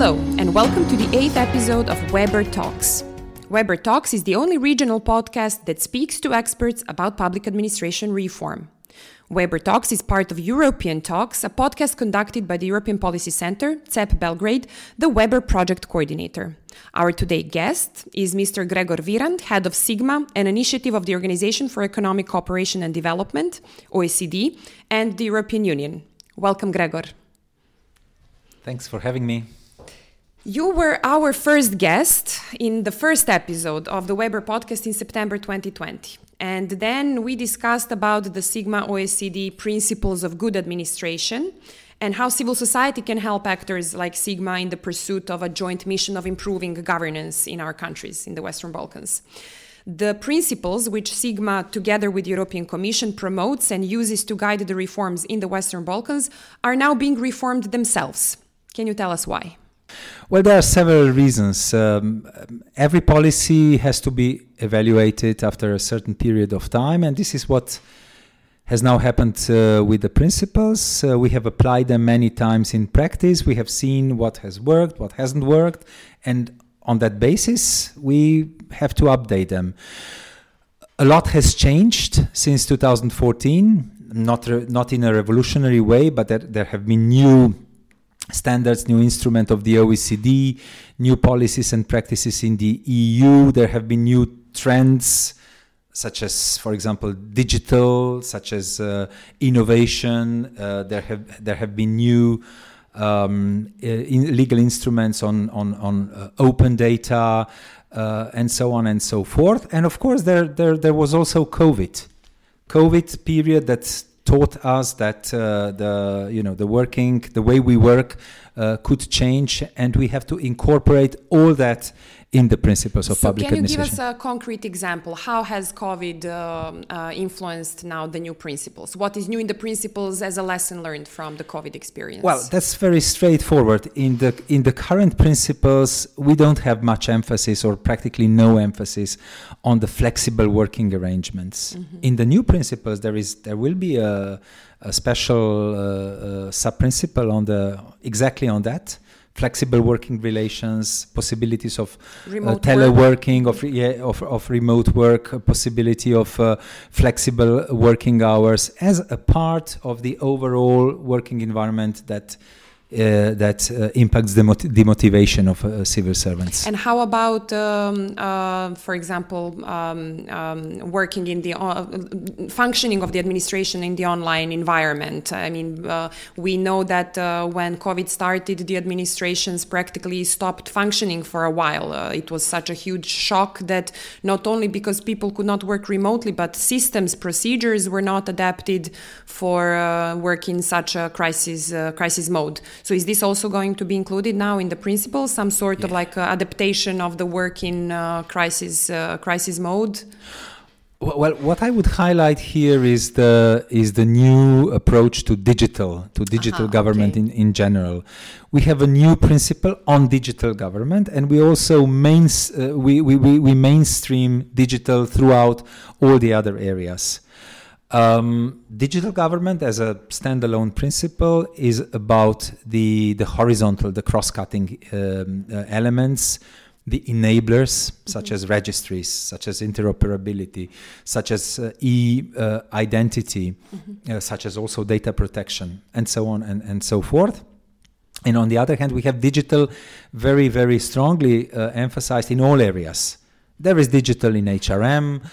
Hello, and welcome to the eighth episode of Weber Talks. Weber Talks is the only regional podcast that speaks to experts about public administration reform. Weber Talks is part of European Talks, a podcast conducted by the European Policy Center, CEP Belgrade, the Weber project coordinator. Our today guest is Mr. Gregor Virant, head of SIGMA, an initiative of the Organization for Economic Cooperation and Development, OECD, and the European Union. Welcome, Gregor. Thanks for having me. You were our first guest in the first episode of the Weber podcast in September 2020. And then we discussed about the Sigma OECD principles of good administration and how civil society can help actors like Sigma in the pursuit of a joint mission of improving governance in our countries in the Western Balkans. The principles which Sigma, together with the European Commission, promotes and uses to guide the reforms in the Western Balkans are now being reformed themselves. Can you tell us why? Well, there are several reasons. Um, every policy has to be evaluated after a certain period of time, and this is what has now happened uh, with the principles. Uh, we have applied them many times in practice. We have seen what has worked, what hasn't worked, and on that basis, we have to update them. A lot has changed since 2014, not, re- not in a revolutionary way, but there, there have been new standards, new instrument of the OECD, new policies and practices in the EU. There have been new trends, such as, for example, digital, such as uh, innovation. Uh, there have there have been new um, in legal instruments on on on uh, open data. Uh, and so on and so forth, and of course there there there was also COVID, COVID period that taught us that uh, the you know the working the way we work uh, could change and we have to incorporate all that in the principles of so public can you give us a concrete example? How has covid um, uh, influenced now the new principles? What is new in the principles as a lesson learned from the covid experience? Well that's very straightforward. In the in the current principles we don't have much emphasis or practically no emphasis on the flexible working arrangements. Mm-hmm. in the new principles there is there will be a, a special uh, uh, sub principle on the exactly on that flexible working relations, possibilities of uh, teleworking, of, yeah, of, of remote work, possibility of uh, flexible working hours as a part of the overall working environment that uh, that uh, impacts the, mot- the motivation of uh, civil servants. And how about, um, uh, for example, um, um, working in the uh, functioning of the administration in the online environment? I mean, uh, we know that when COVID started, the administrations practically stopped functioning for a while. it was such a huge shock that not only because people could not work remotely, but systems, procedures were not adapted for work in such a crisis crisis mode. So is this also going to be included now in the principles, some sort yeah. of like uh, adaptation of the work in uh, crisis uh, crisis mode? Well, what I would highlight here is the is the new approach to digital to digital government okay. in, in general. We have a new principle on digital government, and we also mains uh, we, we, we, we mainstream digital throughout all the other areas. Um, digital government as a standalone principle is about the, the horizontal, the cross-cutting um, uh, elements, the enablers mm-hmm. such as registries, such as interoperability, such as uh, e-identity, uh, mm-hmm. uh, such as also data protection, and so on and, and so forth. And on the other hand, we have digital very, very strongly uh, emphasized in all areas. There is digital in HRM,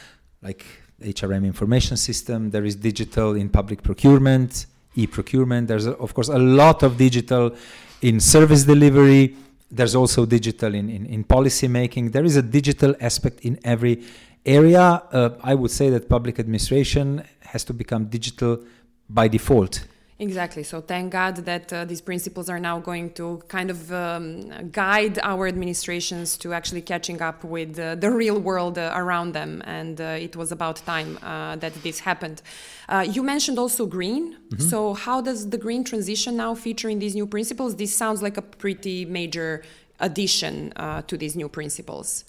like HRM information system. There is digital in public procurement, e-procurement. There's, of course, a lot of digital in service delivery. There's also digital in, in, in policy making. There is a digital aspect in every area. Uh, I would say that public administration has to become digital by default Exactly. So thank God that uh, these principles are now going to kind of um, guide our administrations to actually catching up with uh, the real world uh, around them. And uh, it was about time uh, that this happened. Uh, you mentioned also green. Mm-hmm. So how does the green transition now feature in these new principles? This sounds like a pretty major addition to these new principles.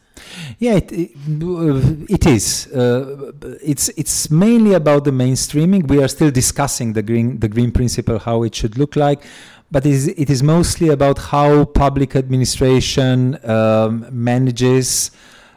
Yeah, it, it, it is. Uh, it's it's mainly about the mainstreaming. We are still discussing the green the green principle, how it should look like, but it is, it is mostly about how public administration um, manages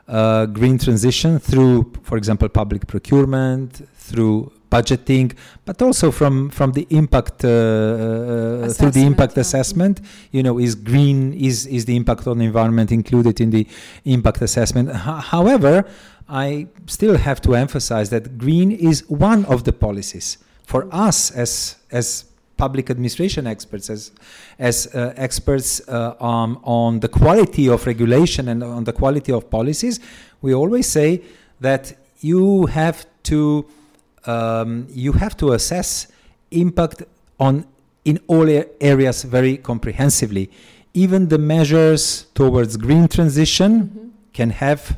uh, green transition through, for example, public procurement, through budgeting, but also from from the impact uh, uh, through the impact yeah. assessment. You know, is green is is the impact on the environment included in the impact assessment? H- however, I still have to emphasize that green is one of the policies for us as as public administration experts, as as uh, experts uh, um, on the quality of regulation and on the quality of policies, we always say that you have to um, you have to assess impact on in all areas very comprehensively. Even the measures towards green transition mm-hmm. can have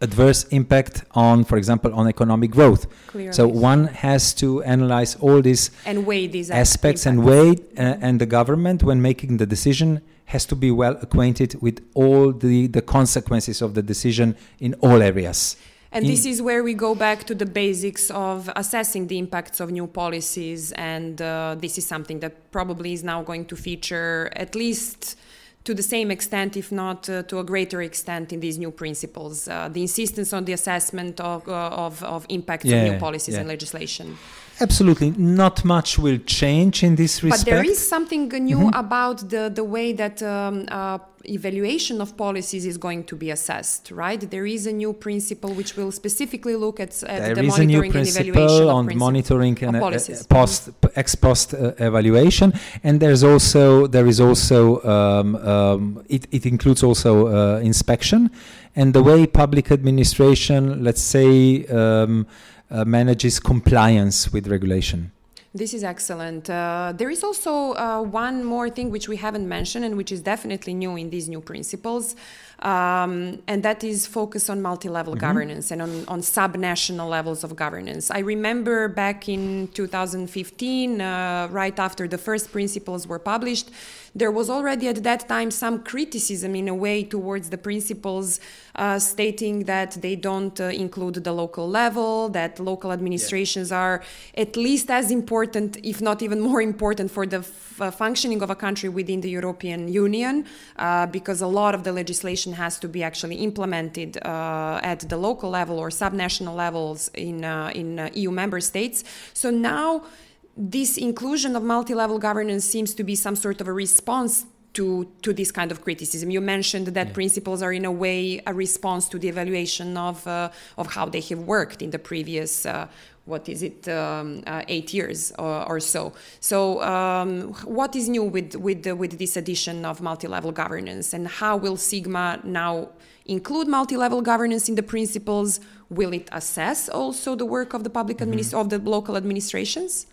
adverse impact on, for example, on economic growth. Clearly. So one has to analyze all these and weigh these aspects and weigh, uh, and the government, when making the decision, has to be well acquainted with all the, the consequences of the decision in all areas. And this is where we go back to the basics of assessing the impacts of new policies. And uh, this is something that probably is now going to feature at least to the same extent, if not uh, to a greater extent, in these new principles. Uh, the insistence on the assessment of, uh, of, of impacts yeah, of new policies yeah. and legislation. Absolutely, not much will change in this respect. But there is something new mm-hmm. about the the way that um, uh, evaluation of policies is going to be assessed, right? There is a new principle which will specifically look at, at the monitoring and evaluation on monitoring and uh, post ex post uh, evaluation, and there's also there is also um, um, it, it includes also uh, inspection, and the way public administration, let's say. Uh, manages compliance with regulation. This is excellent. Uh, there is also uh, one more thing which we haven't mentioned and which is definitely new in these new principles, um, and that is focus on multi-level mm-hmm. governance and on, on sub-national levels of governance. I remember back in 2015, uh, right after the first principles were published, there was already at that time some criticism in a way towards the principles uh, stating that they don't uh, include the local level, that local administrations yeah. are at least as important, if not even more important, for the f- uh, functioning of a country within the European Union, uh, because a lot of the legislation has to be actually implemented uh, at the local level or subnational levels in, uh, in EU member states. So now this inclusion of multi-level governance seems to be some sort of a response to to this kind of criticism. You mentioned that yeah. principles are in a way a response to the evaluation of uh, of how they have worked in the previous. Uh, what is it? Um, uh, eight years or, or so. So, um, what is new with with with this addition of multi-level governance, and how will Sigma now include multi-level governance in the principles? Will it assess also the work of the public mm-hmm. administ- of the local administrations?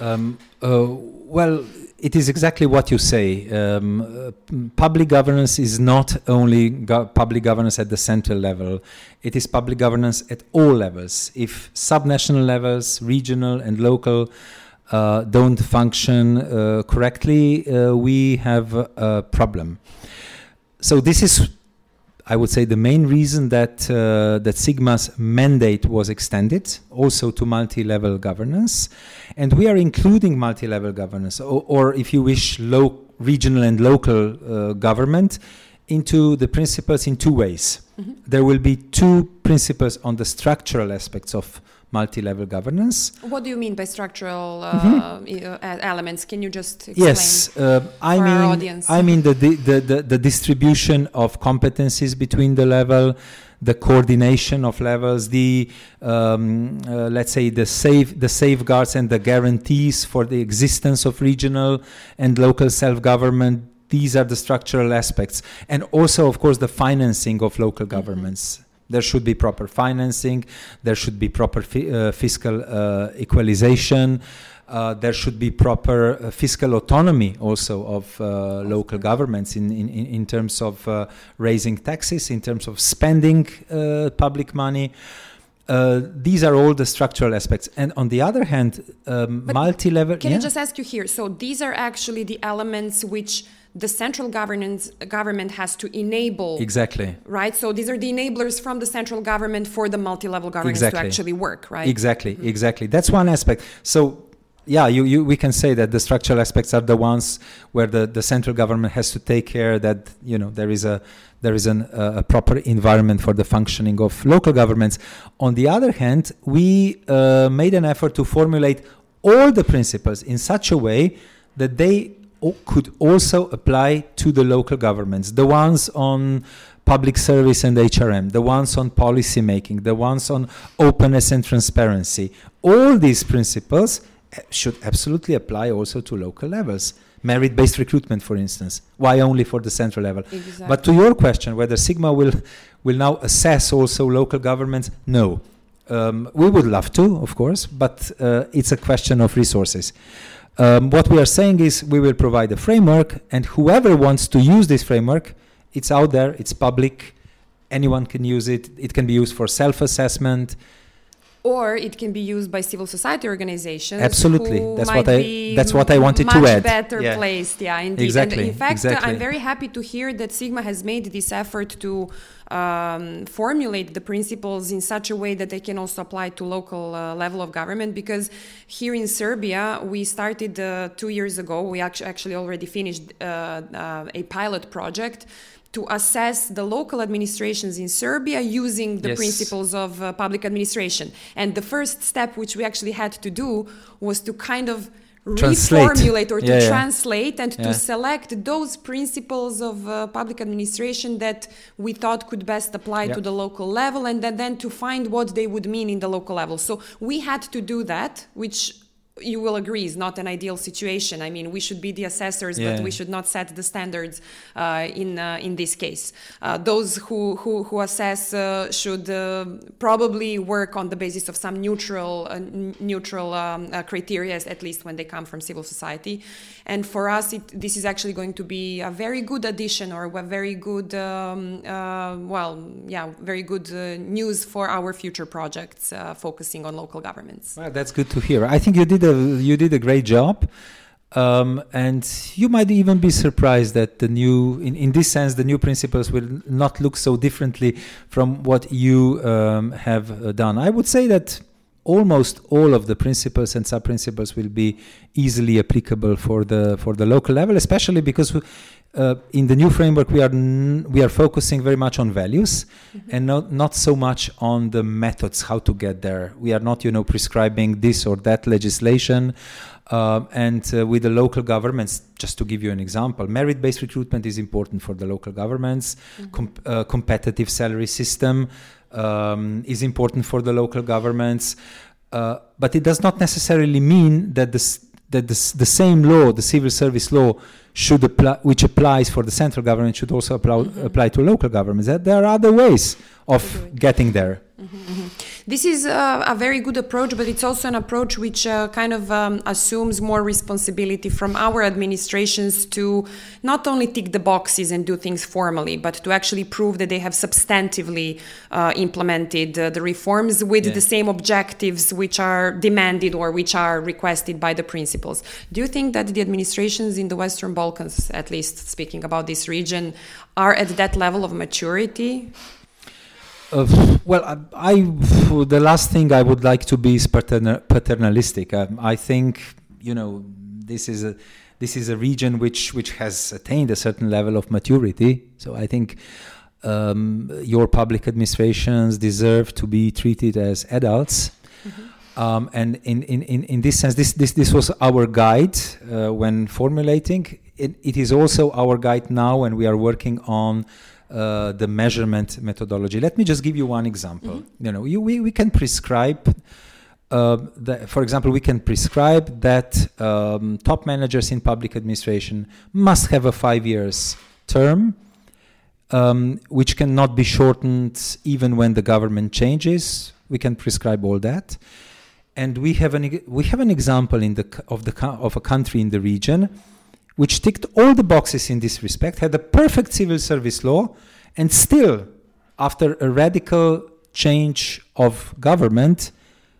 Um, uh, well, it is exactly what you say. Um, uh, public governance is not only go- public governance at the central level, it is public governance at all levels. If subnational levels, regional and local, uh, don't function uh, correctly, uh, we have a problem. So, this is I would say the main reason that uh, that Sigma's mandate was extended also to multi-level governance, and we are including multi-level governance, or, or if you wish, low, regional and local uh, government, into the principles in two ways. Mm-hmm. There will be two principles on the structural aspects of multi-level governance. What do you mean by structural uh, mm-hmm. Uh, elements? Can you just explain yes, uh, I mean, I mean the, the, the, the, distribution of competencies between the level, the coordination of levels, the um, uh, let's say the safe the safeguards and the guarantees for the existence of regional and local self-government. These are the structural aspects, and also, of course, the financing of local mm-hmm. There should be proper financing. There should be proper fi- uh, fiscal uh, equalization. Uh, there should be proper uh, fiscal autonomy also of uh, local governments in, in, in terms of uh, raising taxes, in terms of spending public money. these are all the structural aspects. And on the other hand, um, multi level. Can yeah? I just ask you here? So these are actually the elements which the central governance government has to enable exactly right so these are the enablers from the central government for the multi-level governance exactly. to actually work right exactly mm-hmm. exactly that's one aspect so yeah, you, you, we can say that the structural aspects are the ones where the, the central government has to take care that you know there is a there is an, uh, a proper environment for the functioning of local governments. On the other hand, we uh, made an effort to formulate all the principles in such a way that they could also apply to the local governments, the ones on public service and HRM, the ones on policy making, the ones on openness and transparency. All these principles eh, should absolutely apply also to local levels. Merit based recruitment, for instance. Why only for the central level? Exactly. But to your question, whether Sigma will, will now assess also local governments, no. Um, we would love to, of course, but uh, it's a question of resources. Um, what we are saying is we will provide a framework, and whoever wants to use this framework, it's out there, it's public, anyone can use it. It can be used for self assessment. Or it can be used by civil society organizations. Absolutely, that's what I that's what I wanted to add. Much better yeah. placed, yeah, indeed. Exactly. And in fact, exactly. I'm very happy to hear that Sigma has made this effort to um, formulate the principles in such a way that they can also apply to local uh, level of government because here in Serbia we started uh, two years ago we actually, actually already finished uh, uh, a pilot project to assess the local administrations in Serbia using the yes. principles of uh, public administration. And the first step, which we actually had to do, was to kind of translate. reformulate or to yeah, translate and yeah. to select those principles of uh, public administration that we thought could best apply to the local level and then, then to find what they would mean in the local level. So we had to do that, which you will agree is not an ideal situation. I mean, we should be the assessors, yeah. but we should not set the standards uh, in uh, in this case. Uh, those who who, who assess uh, should uh, probably work on the basis of some neutral uh, neutral um, criteria, at least when they come from civil society. And for us, it, this is actually going to be a very good addition or a very good, um, well, yeah, very good news for our future projects focusing on local governments. Well, that's good to hear. I think you did a you did a great job. Um, and you might even be surprised that the new, in, in this sense, the new principles will not look so differently from what you um, have uh, done. I would say that almost all of the principles and sub-principles will be easily applicable for the for the local level, especially because uh, in the new framework we are n- we are focusing very much on values mm-hmm. and not not so much on the methods how to get there. We are not you know prescribing this or that legislation. Uh, and uh, with the local governments, just to give you an example, merit-based recruitment is important for the local governments. Mm-hmm. Com- uh, competitive salary system um, is important for the local governments, uh, but it does not necessarily mean that this, that this, the same law, the civil service law, should apply, which applies for the central government, should also apply, mm-hmm. apply to local governments. That there are other ways of getting there. Mm-hmm, mm-hmm. This is a, a, very good approach, but it's also an approach which uh, kind of um, assumes more responsibility from our administrations to not only tick the boxes and do things formally, but to actually prove that they have substantively uh, implemented uh, the reforms with yeah. the same objectives which are demanded or which are requested by the principles. Do you think that the administrations in the Western Balkans, at least speaking about this region, are at that level of maturity? Uh, well, I, I, the last thing I would like to be is paterna- paternalistic. Um, I think you know this is a this is a region which which has attained a certain level of maturity. So I think um, your public administrations deserve to be treated as adults. Mm-hmm. Um, and in, in, in, in this sense, this, this, this was our guide uh, when formulating. It, it is also our guide now when we are working on uh, the measurement methodology. Let me just give you one example. Mm-hmm. You know, you, we, we can prescribe, uh, the, for example, we can prescribe that um, top managers in public administration must have a five years term, um, which cannot be shortened even when the government changes. We can prescribe all that. And we have an, we have an example in the, of, the, of a country in the region which ticked all the boxes in this respect, had a perfect civil service law, and still, after a radical change of government,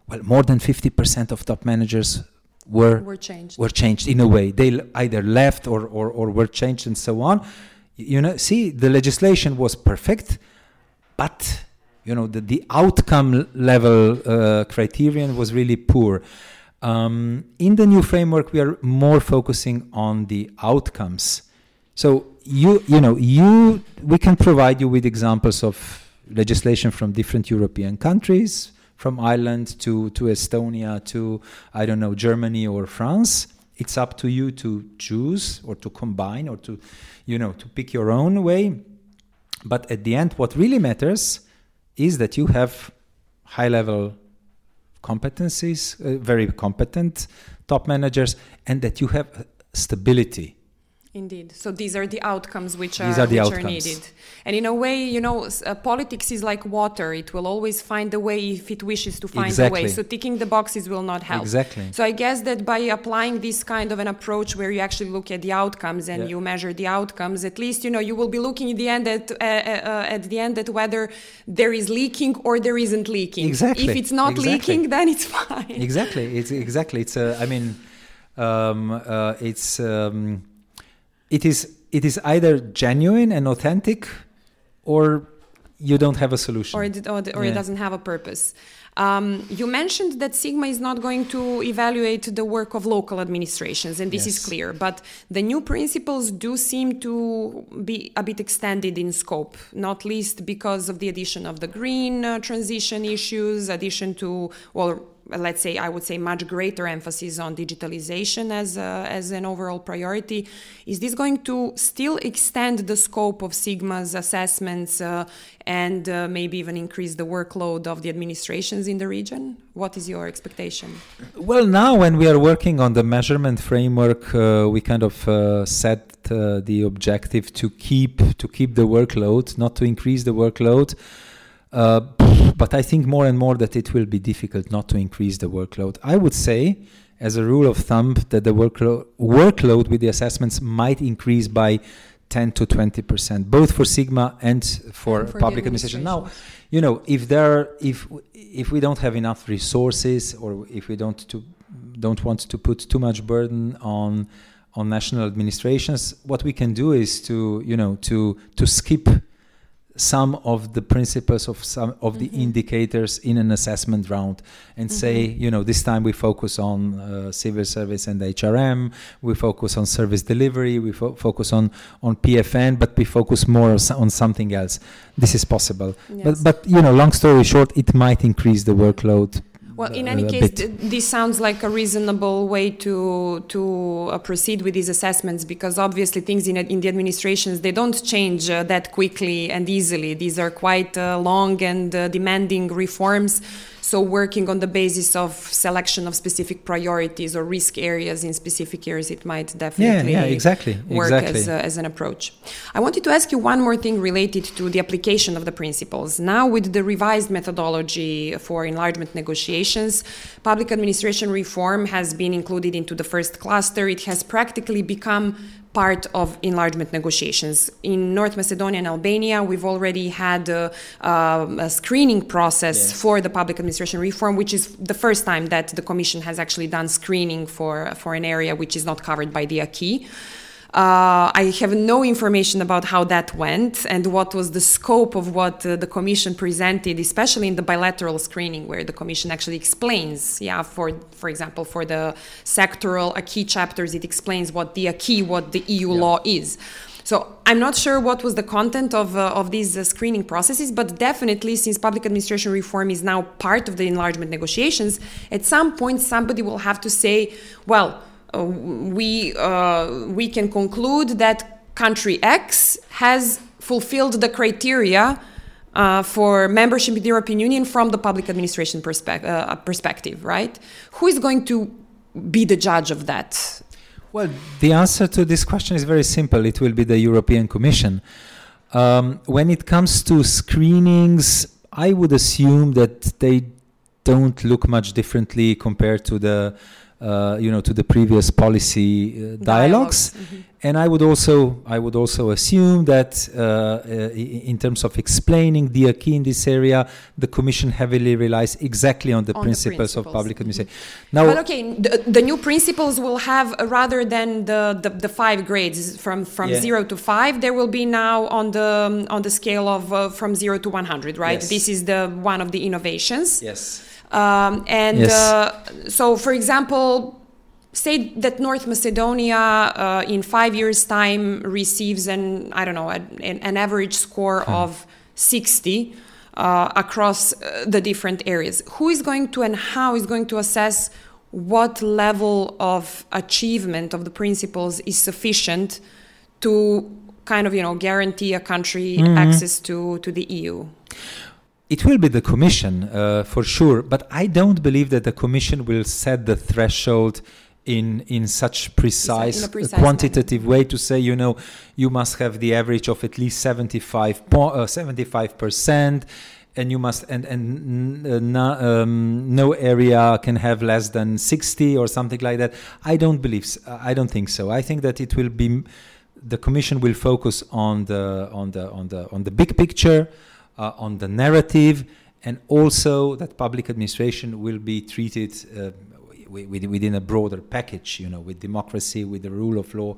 well, more than 50% of top managers were, were changed. were changed in a way. They either left or, or, or were changed and so on. You know, see, the legislation was perfect, but you know the, the outcome level uh, criterion was really poor. Um, in the new framework, we are more focusing on the outcomes. So you you know you we can provide you with examples of legislation from different European countries, from Ireland to to Estonia to I don't know Germany or France. It's up to you to choose or to combine or to you know to pick your own way. But at the end, what really matters is that you have high level competencies, uh, very competent top managers, and that you have stability. Indeed. So these are the outcomes which are, are the which outcomes. are needed. And in a way, you know, uh, politics is like water. It will always find a way if it wishes to find a Exactly. way. So ticking the boxes will not help. Exactly. So I guess that by applying this kind of an approach where you actually look at the outcomes and Yeah. you measure the outcomes, at least you know you will be looking at the end at uh, uh, at the end at whether there is leaking or there isn't leaking. Exactly. If it's not Exactly. leaking, then it's fine. exactly it's exactly it's uh, i mean um, uh, it's um, it is it is either genuine and authentic or you don't have a solution or it, or, or Yeah. it doesn't have a purpose. Um, you mentioned that Sigma is not going to evaluate the work of local administrations, and this is clear. But the new principles do seem to be a bit extended in scope, not least because of the addition of the green uh, transition issues, addition to, well, let's say, I would say, much greater emphasis on digitalization as, a, as an overall priority. Is this going to still extend the scope of Sigma's assessments uh, and uh, maybe even increase the workload of the administrations in the region? What is your expectation? well now when we are working on the measurement framework uh, we kind of uh, set uh, the objective to keep to keep the workload not to increase the workload uh, but I think more and more that it will be difficult not to increase the workload. I would say, as a rule of thumb, that the workload workload with the assessments might increase by 10 to 20 percent, both for Sigma and for, And for public administration. Now, you know, if there, if if we don't have enough resources, or if we don't to don't want to put too much burden on on national administrations, what we can do is to you know to to skip some of the principles of some of the Mhm. indicators in an assessment round and say you know this time we focus on uh, civil service and HRM we focus on service delivery we fo- focus on on PFM but we focus more on on something else this is possible Yes. but but you know long story short it might increase the workload Well, in uh, any case, th- this sounds like a reasonable way to to uh, proceed with these assessments because obviously things in, in the administrations they don't change uh, that quickly and easily. These are quite uh, long and uh, demanding reforms. So working on the basis of selection of specific priorities or risk areas in specific areas, it might yeah definitely yeah exactly work exactly as, a, as an approach. I wanted to ask you one more thing related to the application of the principles. Now, with the revised methodology for enlargement negotiations, public administration reform has been included into the first cluster. It has practically become part of enlargement negotiations. In North Macedonia and Albania, we've already had um, a screening process Yes. for the public administration reform, which is the first time that the Commission has actually done screening for, for an area which is not covered by the acquis. Uh, I have no information about how that went and what was the scope of what uh, the Commission presented, especially in the bilateral screening, where the Commission actually explains, yeah, for for example, for the sectoral acquis chapters, it explains what the acquis, what the EU law is. So I'm not sure what was the content of, uh, of these uh, screening processes, but definitely since public administration reform is now part of the enlargement negotiations, at some point somebody will have to say, well, we uh, we can conclude that country X has fulfilled the criteria uh, for membership in the European Union from the public administration perspe- uh, perspective, right? Who is going to be the judge of that? Well, the answer to this question is very simple. It will be the European Commission. Um, when it comes to screenings, I would assume that they don't look much differently compared to the, uh, you know, to the previous policy uh, dialogues. Mhm. And I would also, I would also assume that uh, uh, in terms of explaining the acquis in this area, the Commission heavily relies exactly on the On the principles of principles, public mhm. administration. Now, But okay, the, the new principles will have rather than the, the, the five grades from from Yeah. zero to five, there will be now on the on the scale of uh, from zero to one hundred, right? Yes. This is the one of the innovations. yes. Um, and yes. uh, so, for example, say that North Macedonia uh, in five years' time receives an I don't know an, an average score hmm. of 60 uh, across uh, the different areas. Who is going to and how is going to assess what level of achievement of the principles is sufficient to kind of you know guarantee a country mm-hmm. access to to the EU? It will be the Commission uh, for sure, but I don't believe that the Commission will set the threshold in in such precise, precise quantitative manner. way to say you know you must have the average of at least 75 uh, 75 percent and you must and and uh, no, um, no, area can have less than 60 or something like that i don't believe so. i don't think so i think that it will be the commission will focus on the on the on the on the big picture uh, on the narrative, and also that public administration will be treated uh, within a broader package, you know, with democracy, with the rule of law,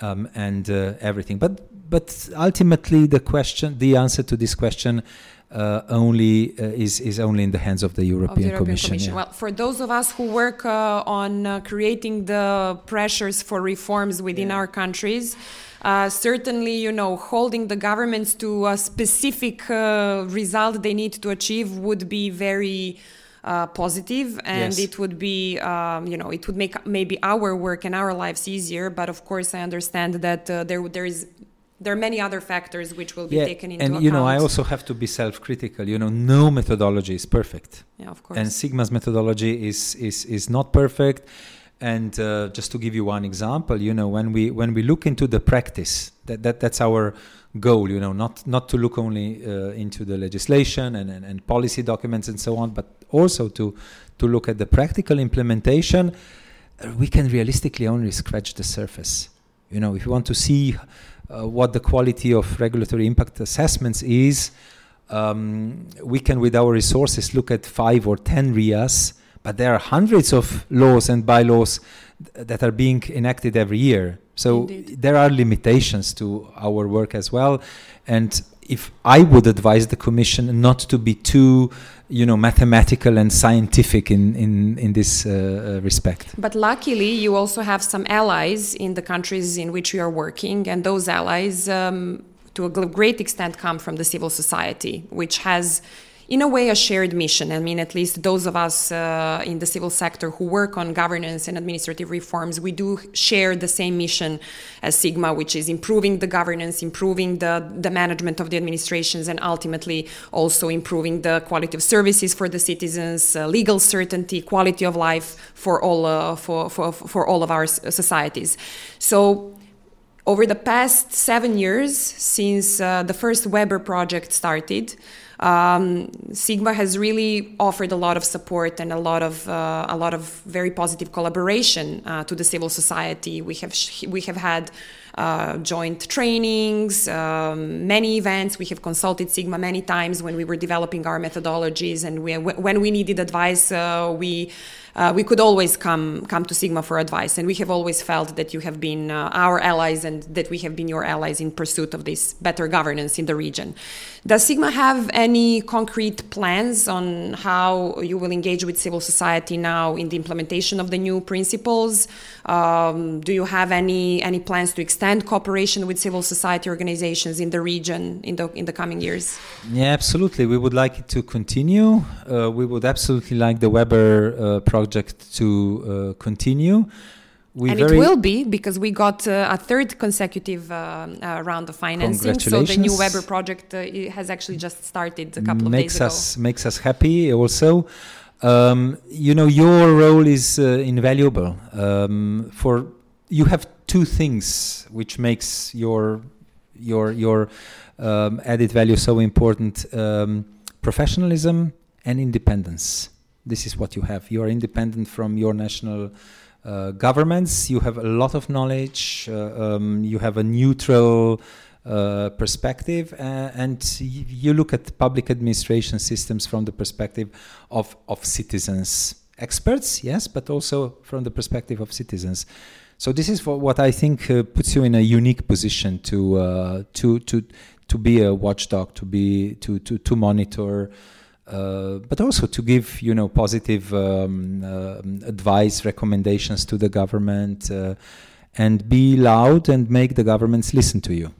um, and uh, everything. But but ultimately, the question, the answer to this question. Uh, only uh, is is only in the hands of the European, of the European Commission. Commission. Yeah. Well, for those of us who work uh, on creating the pressures for reforms within yeah. our countries, uh, certainly, you know, holding the governments to a specific uh, result they need to achieve would be very uh, positive and yes. it would be um, you know it would make maybe our work and our lives easier but of course i understand that uh, there there is there are many other factors which will be yeah, taken into and account. you know i also have to be self-critical you know no methodology is perfect yeah of course and sigma's methodology is is is not perfect and uh, just to give you one example, you know, when we when we look into the practice, that, that that's our goal, you know, not not to look only uh, into the legislation and, and, and, policy documents and so on, but also to to look at the practical implementation. We can realistically only scratch the surface. You know, if you want to see what the quality of regulatory impact assessments is, um, we can, with our resources, look at five or ten RIAs but there are hundreds of laws and bylaws that are being enacted every year. So Indeed. there are limitations to our work as well. And if I would advise the Commission not to be too, you know, mathematical and scientific in in in this uh, uh respect. But luckily, you also have some allies in the countries in which you are working, and those allies. Um, to a great extent come from the civil society, which has in a way a shared mission. I mean, at least those of us uh, in the civil sector who work on governance and administrative reforms, we do share the same mission as Sigma, which is improving the governance, improving the, the management of the administrations, and ultimately also improving the quality of services for the citizens, uh, legal certainty, quality of life for all uh, for, for, for all of our societies. So over the past seven years since uh, the first Weber project started, um, Sigma has really offered a lot of support and a lot of uh, a lot of very positive collaboration uh, to the civil society. We have we have had uh, joint trainings, um, many events. We have consulted Sigma many times when we were developing our methodologies, and we, when we needed advice, uh, we uh, we could always come come to Sigma for advice, and we have always felt that you have been uh, our allies and that we have been your allies in pursuit of this better governance in the region. Does Sigma have any concrete plans on how you will engage with civil society now in the implementation of the new principles? Um, do you have any any plans to extend cooperation with civil society organizations in the region in the in the coming years? Yeah, absolutely. We would like it to continue. Uh, we would absolutely like the Weber uh, project to uh, continue. We and it will be because we got uh, a third consecutive uh, uh, round of financing. So the new Weber project uh, has actually just started a couple makes of days us, ago. Makes us happy also. Um, you know, your role is uh, invaluable. Um, for you have two things which makes your your your um, added value so important: um, professionalism and independence. This is what you have. You are independent from your national uh, governments. You have a lot of knowledge. Uh, um, you have a neutral uh, perspective, uh, and you look at public administration systems from the perspective of of citizens, experts, yes, but also from the perspective of citizens. So this is what I think uh, puts you in a unique position to uh, to to to be a watchdog, to be to to to monitor uh, but also to give you know positive um, uh, advice, recommendations to the government, uh, and be loud and make the governments listen to you.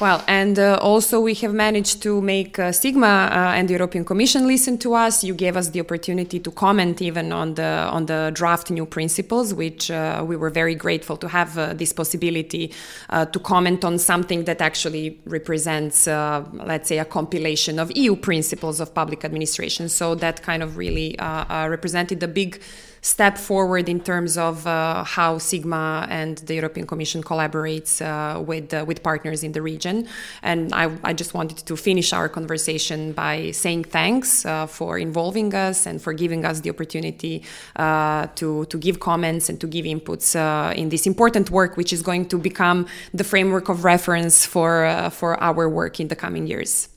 Well, and uh, also we have managed to make uh, Sigma uh, and the European Commission listen to us. You gave us the opportunity to comment even on the on the draft new principles, which uh, we were very grateful to have uh, this possibility uh, to comment on something that actually represents, let's say, a compilation of EU principles of public administration. So that kind of really represented a big step forward in terms of uh, how Sigma and the European Commission collaborates uh, with uh, with partners in the region. And I, I, just wanted to finish our conversation by saying thanks uh, for involving us and for giving us the opportunity uh, to to give comments and to give inputs uh, in this important work, which is going to become the framework of reference for for our work in the coming years.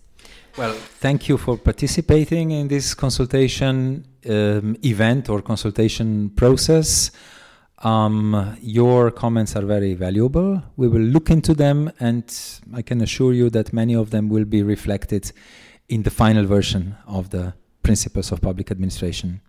Well, thank you for participating in this consultation um, event or consultation process. Um, your comments are very valuable. We will look into them, and I can assure you that many of them will be reflected in the final version of the Principles of Public Administration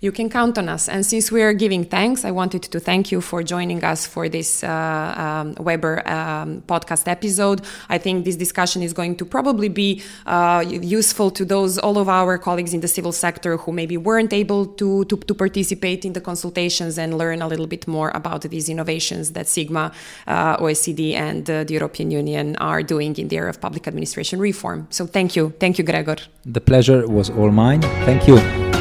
you can count on us. And since we are giving thanks, I wanted to thank you for joining us for this uh, um, Weber um, podcast episode. I think this discussion is going to probably be uh, useful to those, all of our colleagues in the civil sector who maybe weren't able to, to, to participate in the consultations and learn a little bit more about these innovations that Sigma, uh, OECD, and uh, the European Union are doing in the area of public administration reform. So thank you. Thank you, Gregor. The pleasure was all mine. Thank you.